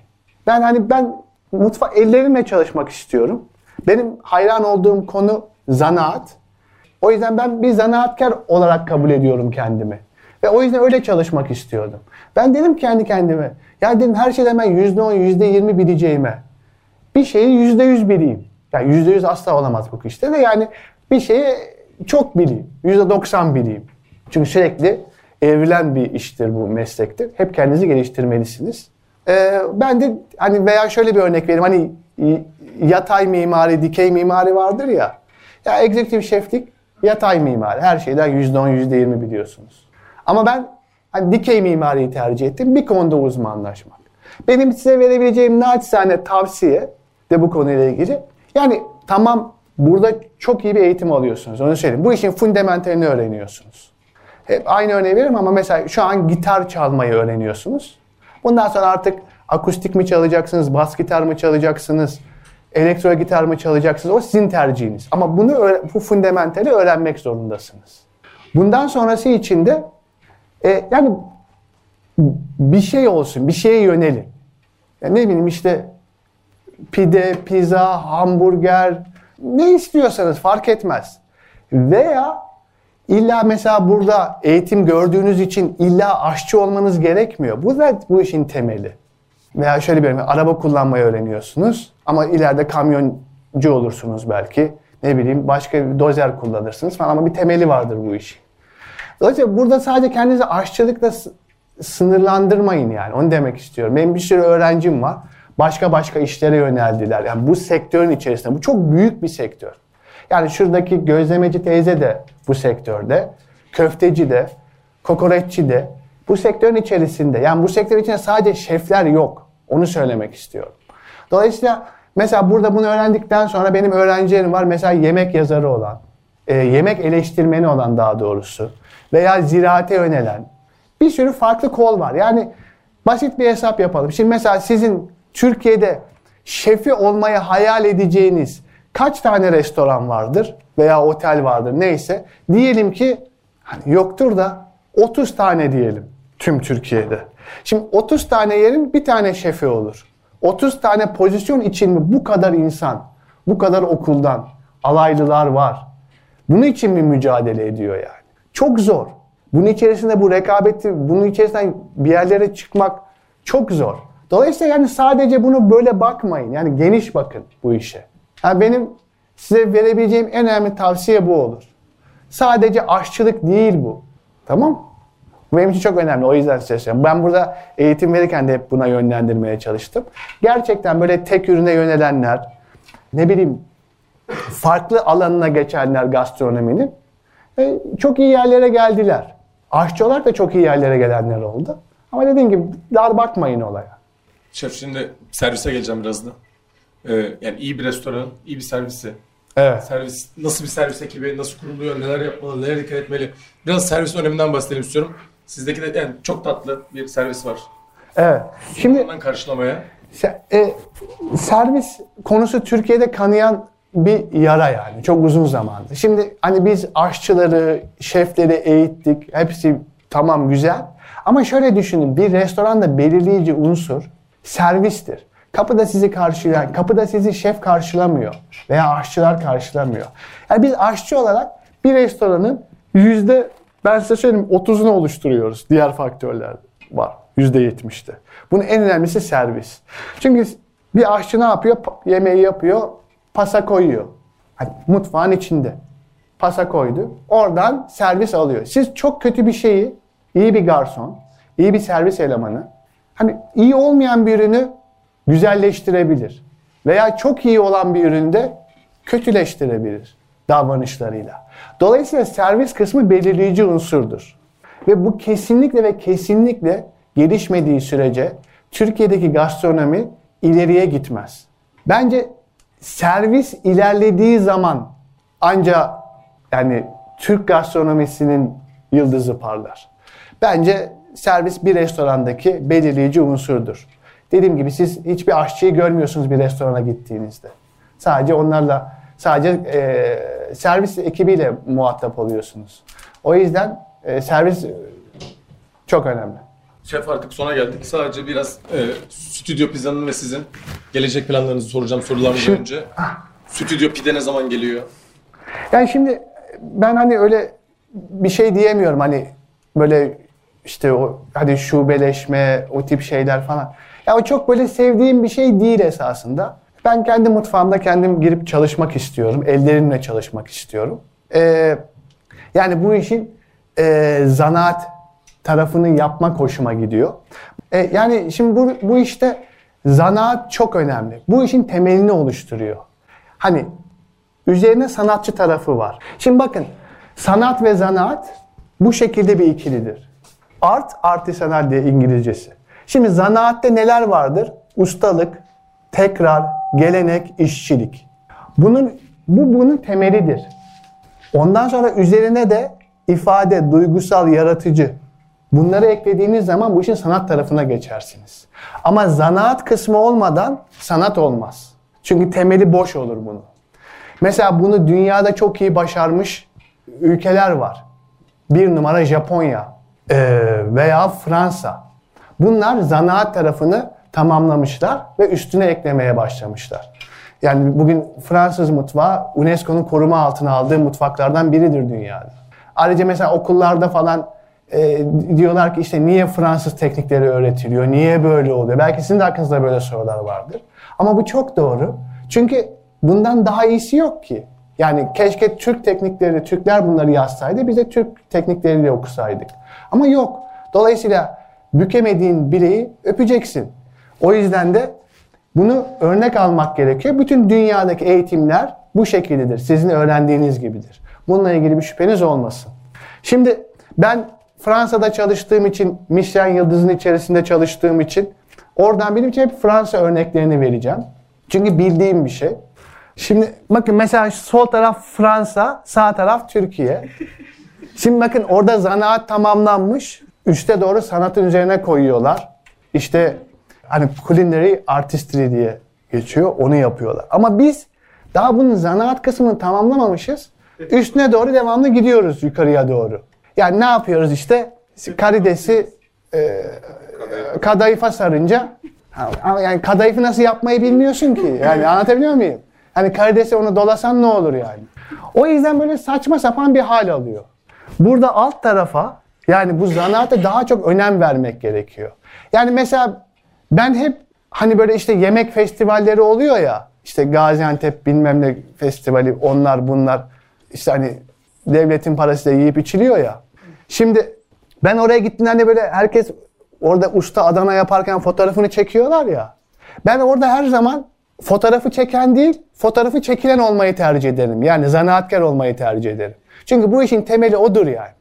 [SPEAKER 2] Ben hani ben mutfak ellerimle çalışmak istiyorum. Benim hayran olduğum konu zanaat. O yüzden ben bir zanaatkar olarak kabul ediyorum kendimi. Ve o yüzden öyle çalışmak istiyordum. Ben dedim kendi kendime, ya dedim her şeyden ben yüzde on, yüzde yirmi bileceğime bir şeyi yüzde yüz bileyim. Yani yüzde yüz asla olamaz bu işte de yani bir şeyi çok bileyim. Yüzde doksan bileyim. Çünkü sürekli evrilen bir iştir bu meslektir. Hep kendinizi geliştirmelisiniz. Ee, ben de hani veya şöyle bir örnek vereyim. Hani yatay mimari, dikey mimari vardır ya. Ya executive şeflik yatay mimari. Her şeyden yüzde on, yüzde yirmi biliyorsunuz. Ama ben hani dikey mimariyi tercih ettim. Bir konuda uzmanlaşmak. Benim size verebileceğim naçizane tavsiye de bu konuyla ilgili. Yani tamam burada çok iyi bir eğitim alıyorsunuz. Onu söyleyeyim. Bu işin fundamentalini öğreniyorsunuz. Hep aynı örneği veririm ama mesela şu an gitar çalmayı öğreniyorsunuz. Bundan sonra artık akustik mi çalacaksınız, bas gitar mı çalacaksınız, elektro gitar mı çalacaksınız? O sizin tercihiniz. Ama bunu bu fundamentali öğrenmek zorundasınız. Bundan sonrası için de e, yani bir şey olsun, bir şeye yönelin. Ya ne bileyim işte pide, pizza, hamburger ne istiyorsanız fark etmez. Veya illa mesela burada eğitim gördüğünüz için illa aşçı olmanız gerekmiyor. Bu da bu işin temeli. Veya şöyle bir araba kullanmayı öğreniyorsunuz ama ileride kamyoncu olursunuz belki. Ne bileyim başka bir dozer kullanırsınız falan ama bir temeli vardır bu işin. Dolayısıyla burada sadece kendinizi aşçılıkla sınırlandırmayın yani. Onu demek istiyorum. Benim bir sürü öğrencim var. Başka başka işlere yöneldiler. Yani bu sektörün içerisinde. Bu çok büyük bir sektör. Yani şuradaki gözlemeci teyze de bu sektörde. Köfteci de, kokoreççi de bu sektörün içerisinde. Yani bu sektör içinde sadece şefler yok. Onu söylemek istiyorum. Dolayısıyla mesela burada bunu öğrendikten sonra benim öğrencilerim var. Mesela yemek yazarı olan, e, yemek eleştirmeni olan daha doğrusu veya ziraate yönelen bir sürü farklı kol var. Yani basit bir hesap yapalım. Şimdi mesela sizin Türkiye'de şefi olmayı hayal edeceğiniz kaç tane restoran vardır veya otel vardır neyse. Diyelim ki hani yoktur da 30 tane diyelim tüm Türkiye'de. Şimdi 30 tane yerin bir tane şefi olur. 30 tane pozisyon için mi bu kadar insan, bu kadar okuldan alaylılar var? Bunun için mi mücadele ediyor yani? Çok zor. Bunun içerisinde bu rekabeti, bunun içerisinden bir yerlere çıkmak çok zor. Dolayısıyla yani sadece bunu böyle bakmayın. Yani geniş bakın bu işe. Yani benim size verebileceğim en önemli tavsiye bu olur. Sadece aşçılık değil bu. Tamam? Benim için çok önemli. O yüzden size söylüyorum. Ben burada eğitim verirken de hep buna yönlendirmeye çalıştım. Gerçekten böyle tek ürüne yönelenler, ne bileyim farklı alanına geçenler gastronominin e, çok iyi yerlere geldiler. Aşçı olarak da çok iyi yerlere gelenler oldu. Ama dediğim gibi daha bakmayın olaya.
[SPEAKER 1] Şef şimdi servise geleceğim biraz Ee, yani iyi bir restoranın, iyi bir servisi.
[SPEAKER 2] Evet.
[SPEAKER 1] Servis, nasıl bir servis ekibi, nasıl kuruluyor, neler yapmalı, neler dikkat etmeli. Biraz servisin öneminden bahsedelim istiyorum. Sizdeki de yani çok tatlı bir servis var.
[SPEAKER 2] Evet. Şimdi
[SPEAKER 1] Ondan karşılamaya.
[SPEAKER 2] E, servis konusu Türkiye'de kanayan bir yara yani çok uzun zamandır. Şimdi hani biz aşçıları, şefleri eğittik. Hepsi tamam güzel. Ama şöyle düşünün bir restoranda belirleyici unsur servistir. Kapıda sizi karşılayan, kapıda sizi şef karşılamıyor veya aşçılar karşılamıyor. Yani biz aşçı olarak bir restoranın yüzde ben size söyleyeyim 30'unu oluşturuyoruz. Diğer faktörler var. Yüzde yetmişte. Bunun en önemlisi servis. Çünkü bir aşçı ne yapıyor? Yemeği yapıyor, pasa koyuyor. Hani mutfağın içinde. Pasa koydu. Oradan servis alıyor. Siz çok kötü bir şeyi, iyi bir garson, iyi bir servis elemanı, hani iyi olmayan bir ürünü güzelleştirebilir. Veya çok iyi olan bir ürünü de kötüleştirebilir davranışlarıyla. Dolayısıyla servis kısmı belirleyici unsurdur. Ve bu kesinlikle ve kesinlikle gelişmediği sürece Türkiye'deki gastronomi ileriye gitmez. Bence servis ilerlediği zaman ancak yani Türk gastronomisinin yıldızı parlar. Bence servis bir restorandaki belirleyici unsurdur. Dediğim gibi siz hiçbir aşçıyı görmüyorsunuz bir restorana gittiğinizde. Sadece onlarla, sadece e, servis ekibiyle muhatap oluyorsunuz. O yüzden e, servis çok önemli.
[SPEAKER 1] Şef artık sona geldik. Sadece biraz e, stüdyo pizzanın ve sizin gelecek planlarınızı soracağım sorularımdan
[SPEAKER 2] Şimdi-
[SPEAKER 1] önce. Stüdyo pide ne zaman geliyor?
[SPEAKER 2] Yani şimdi ben hani öyle bir şey diyemiyorum hani böyle işte o hadi şubeleşme o tip şeyler falan. Ya o çok böyle sevdiğim bir şey değil esasında. Ben kendi mutfağımda kendim girip çalışmak istiyorum. Ellerimle çalışmak istiyorum. Ee, yani bu işin e, zanaat tarafını yapmak hoşuma gidiyor. E, yani şimdi bu, bu işte zanaat çok önemli. Bu işin temelini oluşturuyor. Hani Üzerine sanatçı tarafı var. Şimdi bakın sanat ve zanaat bu şekilde bir ikilidir. Art, artisanal diye İngilizcesi. Şimdi zanaatte neler vardır? Ustalık, tekrar, gelenek, işçilik. Bunun bu bunun temelidir. Ondan sonra üzerine de ifade, duygusal, yaratıcı. Bunları eklediğiniz zaman bu işin sanat tarafına geçersiniz. Ama zanaat kısmı olmadan sanat olmaz. Çünkü temeli boş olur bunun. Mesela bunu dünyada çok iyi başarmış ülkeler var. Bir numara Japonya veya Fransa. Bunlar zanaat tarafını tamamlamışlar ve üstüne eklemeye başlamışlar. Yani bugün Fransız mutfağı UNESCO'nun koruma altına aldığı mutfaklardan biridir dünyada. Ayrıca mesela okullarda falan e, diyorlar ki işte niye Fransız teknikleri öğretiliyor, niye böyle oluyor? Belki sizin de aklınızda böyle sorular vardır. Ama bu çok doğru. Çünkü bundan daha iyisi yok ki. Yani keşke Türk teknikleri, Türkler bunları yazsaydı, biz de Türk teknikleriyle okusaydık. Ama yok. Dolayısıyla bükemediğin bireyi öpeceksin. O yüzden de bunu örnek almak gerekiyor. Bütün dünyadaki eğitimler bu şekildedir. Sizin öğrendiğiniz gibidir. Bununla ilgili bir şüpheniz olmasın. Şimdi ben Fransa'da çalıştığım için, Michelin yıldızının içerisinde çalıştığım için oradan benim için hep Fransa örneklerini vereceğim. Çünkü bildiğim bir şey. Şimdi bakın mesela sol taraf Fransa, sağ taraf Türkiye. Şimdi bakın orada zanaat tamamlanmış. Üste doğru sanatın üzerine koyuyorlar. İşte hani culinary artistry diye geçiyor. Onu yapıyorlar. Ama biz daha bunun zanaat kısmını tamamlamamışız. Üstüne doğru devamlı gidiyoruz yukarıya doğru. Yani ne yapıyoruz işte? Karidesi e, kadayıfa sarınca yani kadayıfı nasıl yapmayı bilmiyorsun ki. Yani anlatabiliyor muyum? Hani karidesi onu dolasan ne olur yani? O yüzden böyle saçma sapan bir hal alıyor. Burada alt tarafa yani bu zanaata daha çok önem vermek gerekiyor. Yani mesela ben hep hani böyle işte yemek festivalleri oluyor ya. işte Gaziantep bilmem ne festivali onlar bunlar. işte hani devletin parasıyla yiyip içiliyor ya. Şimdi ben oraya gittiğimde böyle herkes orada usta Adana yaparken fotoğrafını çekiyorlar ya. Ben orada her zaman fotoğrafı çeken değil, fotoğrafı çekilen olmayı tercih ederim. Yani zanaatkar olmayı tercih ederim. Çünkü bu işin temeli odur yani.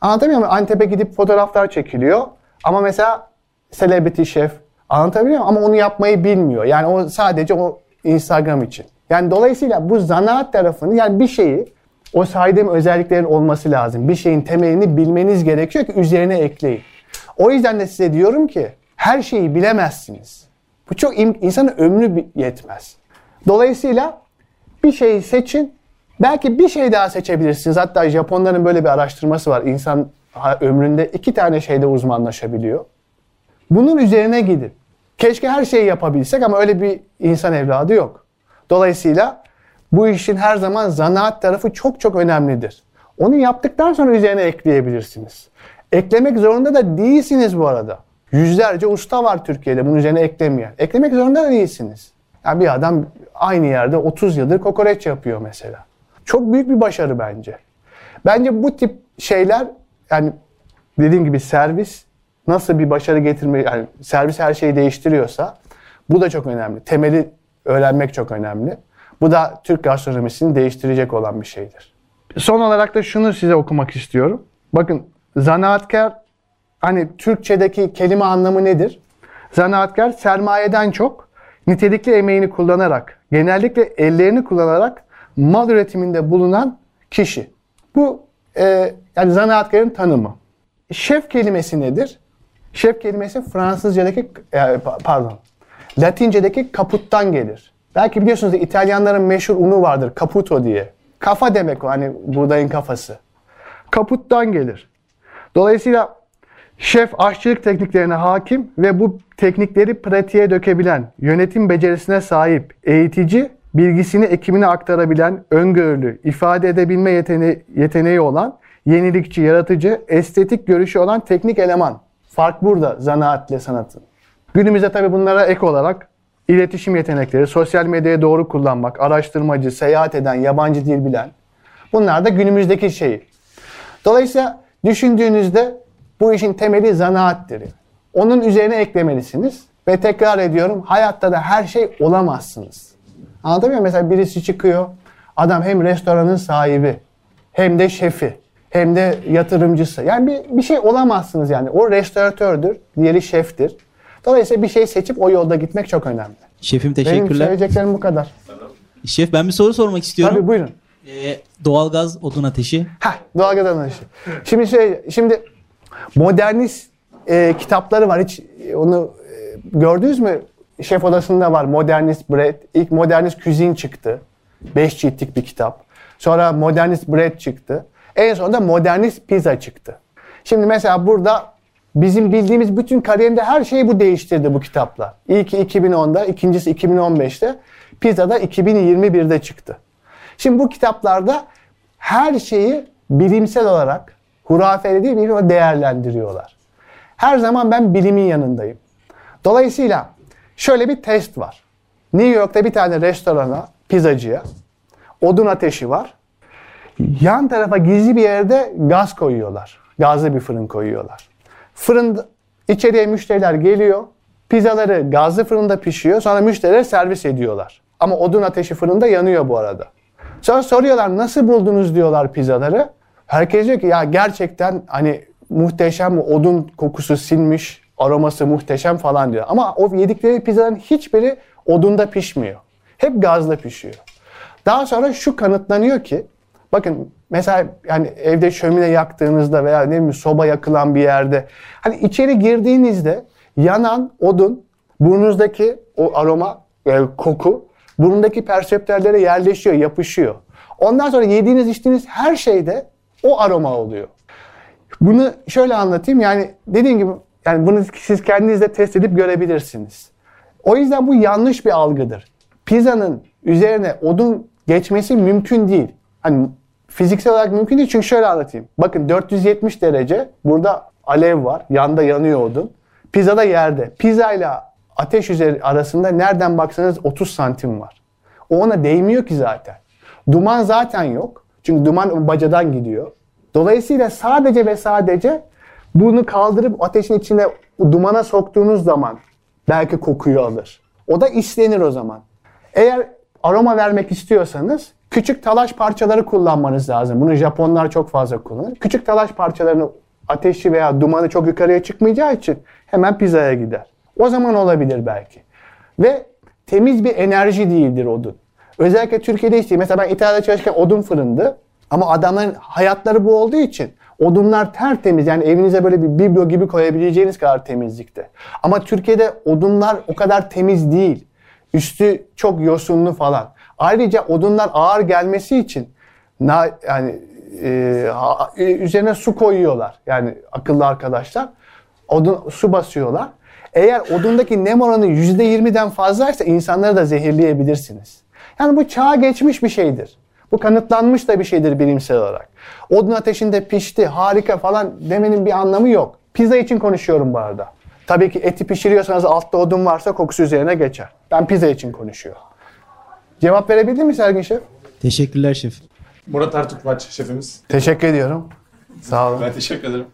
[SPEAKER 2] Anlatabiliyor muyum? Antep'e gidip fotoğraflar çekiliyor. Ama mesela celebrity şef anlatabiliyor muyum? Ama onu yapmayı bilmiyor. Yani o sadece o Instagram için. Yani dolayısıyla bu zanaat tarafını yani bir şeyi o saydığım özelliklerin olması lazım. Bir şeyin temelini bilmeniz gerekiyor ki üzerine ekleyin. O yüzden de size diyorum ki her şeyi bilemezsiniz. Bu çok insanın ömrü yetmez. Dolayısıyla bir şeyi seçin. Belki bir şey daha seçebilirsiniz. Hatta Japonların böyle bir araştırması var. İnsan ömründe iki tane şeyde uzmanlaşabiliyor. Bunun üzerine gidin. Keşke her şeyi yapabilsek ama öyle bir insan evladı yok. Dolayısıyla bu işin her zaman zanaat tarafı çok çok önemlidir. Onu yaptıktan sonra üzerine ekleyebilirsiniz. Eklemek zorunda da değilsiniz bu arada. Yüzlerce usta var Türkiye'de bunun üzerine eklemeyen. Eklemek zorunda da değilsiniz. Yani bir adam aynı yerde 30 yıldır kokoreç yapıyor mesela. Çok büyük bir başarı bence. Bence bu tip şeyler yani dediğim gibi servis nasıl bir başarı getirme yani servis her şeyi değiştiriyorsa bu da çok önemli. Temeli öğrenmek çok önemli. Bu da Türk gastronomisini değiştirecek olan bir şeydir. Son olarak da şunu size okumak istiyorum. Bakın zanaatkar hani Türkçedeki kelime anlamı nedir? Zanaatkar sermayeden çok nitelikli emeğini kullanarak, genellikle ellerini kullanarak mal üretiminde bulunan kişi. Bu e, yani zanaatkarın tanımı. Şef kelimesi nedir? Şef kelimesi Fransızcadaki e, pardon Latincedeki kaputtan gelir. Belki biliyorsunuz İtalyanların meşhur unu vardır caputo diye. Kafa demek o hani buğdayın kafası. Kaputtan gelir. Dolayısıyla şef aşçılık tekniklerine hakim ve bu teknikleri pratiğe dökebilen, yönetim becerisine sahip, eğitici, bilgisini ekibine aktarabilen, öngörülü, ifade edebilme yeteneği, yeteneği olan, yenilikçi, yaratıcı, estetik görüşü olan teknik eleman. Fark burada zanaatle sanatın. Günümüzde tabii bunlara ek olarak iletişim yetenekleri, sosyal medyayı doğru kullanmak, araştırmacı, seyahat eden, yabancı dil bilen. Bunlar da günümüzdeki şey. Dolayısıyla düşündüğünüzde bu işin temeli zanaattir. Onun üzerine eklemelisiniz. Ve tekrar ediyorum hayatta da her şey olamazsınız. Anlatabiliyor muyum? Mesela birisi çıkıyor. Adam hem restoranın sahibi hem de şefi hem de yatırımcısı. Yani bir, bir şey olamazsınız yani. O restoratördür, diğeri şeftir. Dolayısıyla bir şey seçip o yolda gitmek çok önemli.
[SPEAKER 3] Şefim teşekkürler.
[SPEAKER 2] Benim söyleyeceklerim bu kadar.
[SPEAKER 3] Şef ben bir soru sormak istiyorum.
[SPEAKER 2] Tabii buyurun.
[SPEAKER 3] Ee, doğalgaz, odun ateşi.
[SPEAKER 2] Ha, doğalgaz anlayışı. Şimdi şey, şimdi modernist e, kitapları var. Hiç onu e, gördünüz mü? Şef odasında var. Modernist Bread. İlk Modernist Cuisine çıktı. Beş ciltlik bir kitap. Sonra Modernist Bread çıktı. En sonunda Modernist Pizza çıktı. Şimdi mesela burada bizim bildiğimiz bütün kariyerinde her şeyi bu değiştirdi bu kitaplar. İlki 2010'da, ikincisi 2015'te, Pisa'da 2021'de çıktı. Şimdi bu kitaplarda her şeyi bilimsel olarak, hurafeli değil ama değerlendiriyorlar. Her zaman ben bilimin yanındayım. Dolayısıyla şöyle bir test var. New York'ta bir tane restorana, pizzacıya odun ateşi var. Yan tarafa gizli bir yerde gaz koyuyorlar. Gazlı bir fırın koyuyorlar. Fırın içeriye müşteriler geliyor. Pizzaları gazlı fırında pişiyor. Sonra müşterilere servis ediyorlar. Ama odun ateşi fırında yanıyor bu arada. Sonra soruyorlar nasıl buldunuz diyorlar pizzaları. Herkes diyor ki ya gerçekten hani muhteşem odun kokusu sinmiş, aroması muhteşem falan diyor. Ama o yedikleri pizzaların hiçbiri odunda pişmiyor. Hep gazla pişiyor. Daha sonra şu kanıtlanıyor ki bakın mesela yani evde şömine yaktığınızda veya ne bileyim soba yakılan bir yerde hani içeri girdiğinizde yanan odun burnunuzdaki o aroma e, koku burundaki perseptörlere yerleşiyor, yapışıyor. Ondan sonra yediğiniz içtiğiniz her şeyde o aroma oluyor. Bunu şöyle anlatayım yani dediğim gibi yani bunu siz kendiniz de test edip görebilirsiniz. O yüzden bu yanlış bir algıdır. Pizzanın üzerine odun geçmesi mümkün değil. Hani fiziksel olarak mümkün değil çünkü şöyle anlatayım. Bakın 470 derece burada alev var. Yanda yanıyor odun. Pizza da yerde. Pizza ile ateş üzeri arasında nereden baksanız 30 santim var. O ona değmiyor ki zaten. Duman zaten yok. Çünkü duman bacadan gidiyor. Dolayısıyla sadece ve sadece bunu kaldırıp ateşin içine dumana soktuğunuz zaman belki kokuyu alır. O da islenir o zaman. Eğer aroma vermek istiyorsanız küçük talaş parçaları kullanmanız lazım. Bunu Japonlar çok fazla kullanır. Küçük talaş parçalarını ateşi veya dumanı çok yukarıya çıkmayacağı için hemen pizzaya gider. O zaman olabilir belki. Ve temiz bir enerji değildir odun. Özellikle Türkiye'de işte mesela ben İtalya'da çalışırken odun fırındı. Ama adamların hayatları bu olduğu için odunlar tertemiz. Yani evinize böyle bir biblo gibi koyabileceğiniz kadar temizlikte. Ama Türkiye'de odunlar o kadar temiz değil. Üstü çok yosunlu falan. Ayrıca odunlar ağır gelmesi için na, yani e, ha- e, üzerine su koyuyorlar. Yani akıllı arkadaşlar. Odun su basıyorlar. Eğer odundaki nem oranı %20'den fazlaysa insanları da zehirleyebilirsiniz. Yani bu çağa geçmiş bir şeydir. Bu kanıtlanmış da bir şeydir bilimsel olarak. Odun ateşinde pişti, harika falan demenin bir anlamı yok. Pizza için konuşuyorum bu arada. Tabii ki eti pişiriyorsanız altta odun varsa kokusu üzerine geçer. Ben pizza için konuşuyorum. Cevap verebildim mi Sergin Şef?
[SPEAKER 3] Teşekkürler şef.
[SPEAKER 1] Murat Ertukmaç şefimiz.
[SPEAKER 2] Teşekkür ediyorum. Sağ olun.
[SPEAKER 1] Ben teşekkür ederim.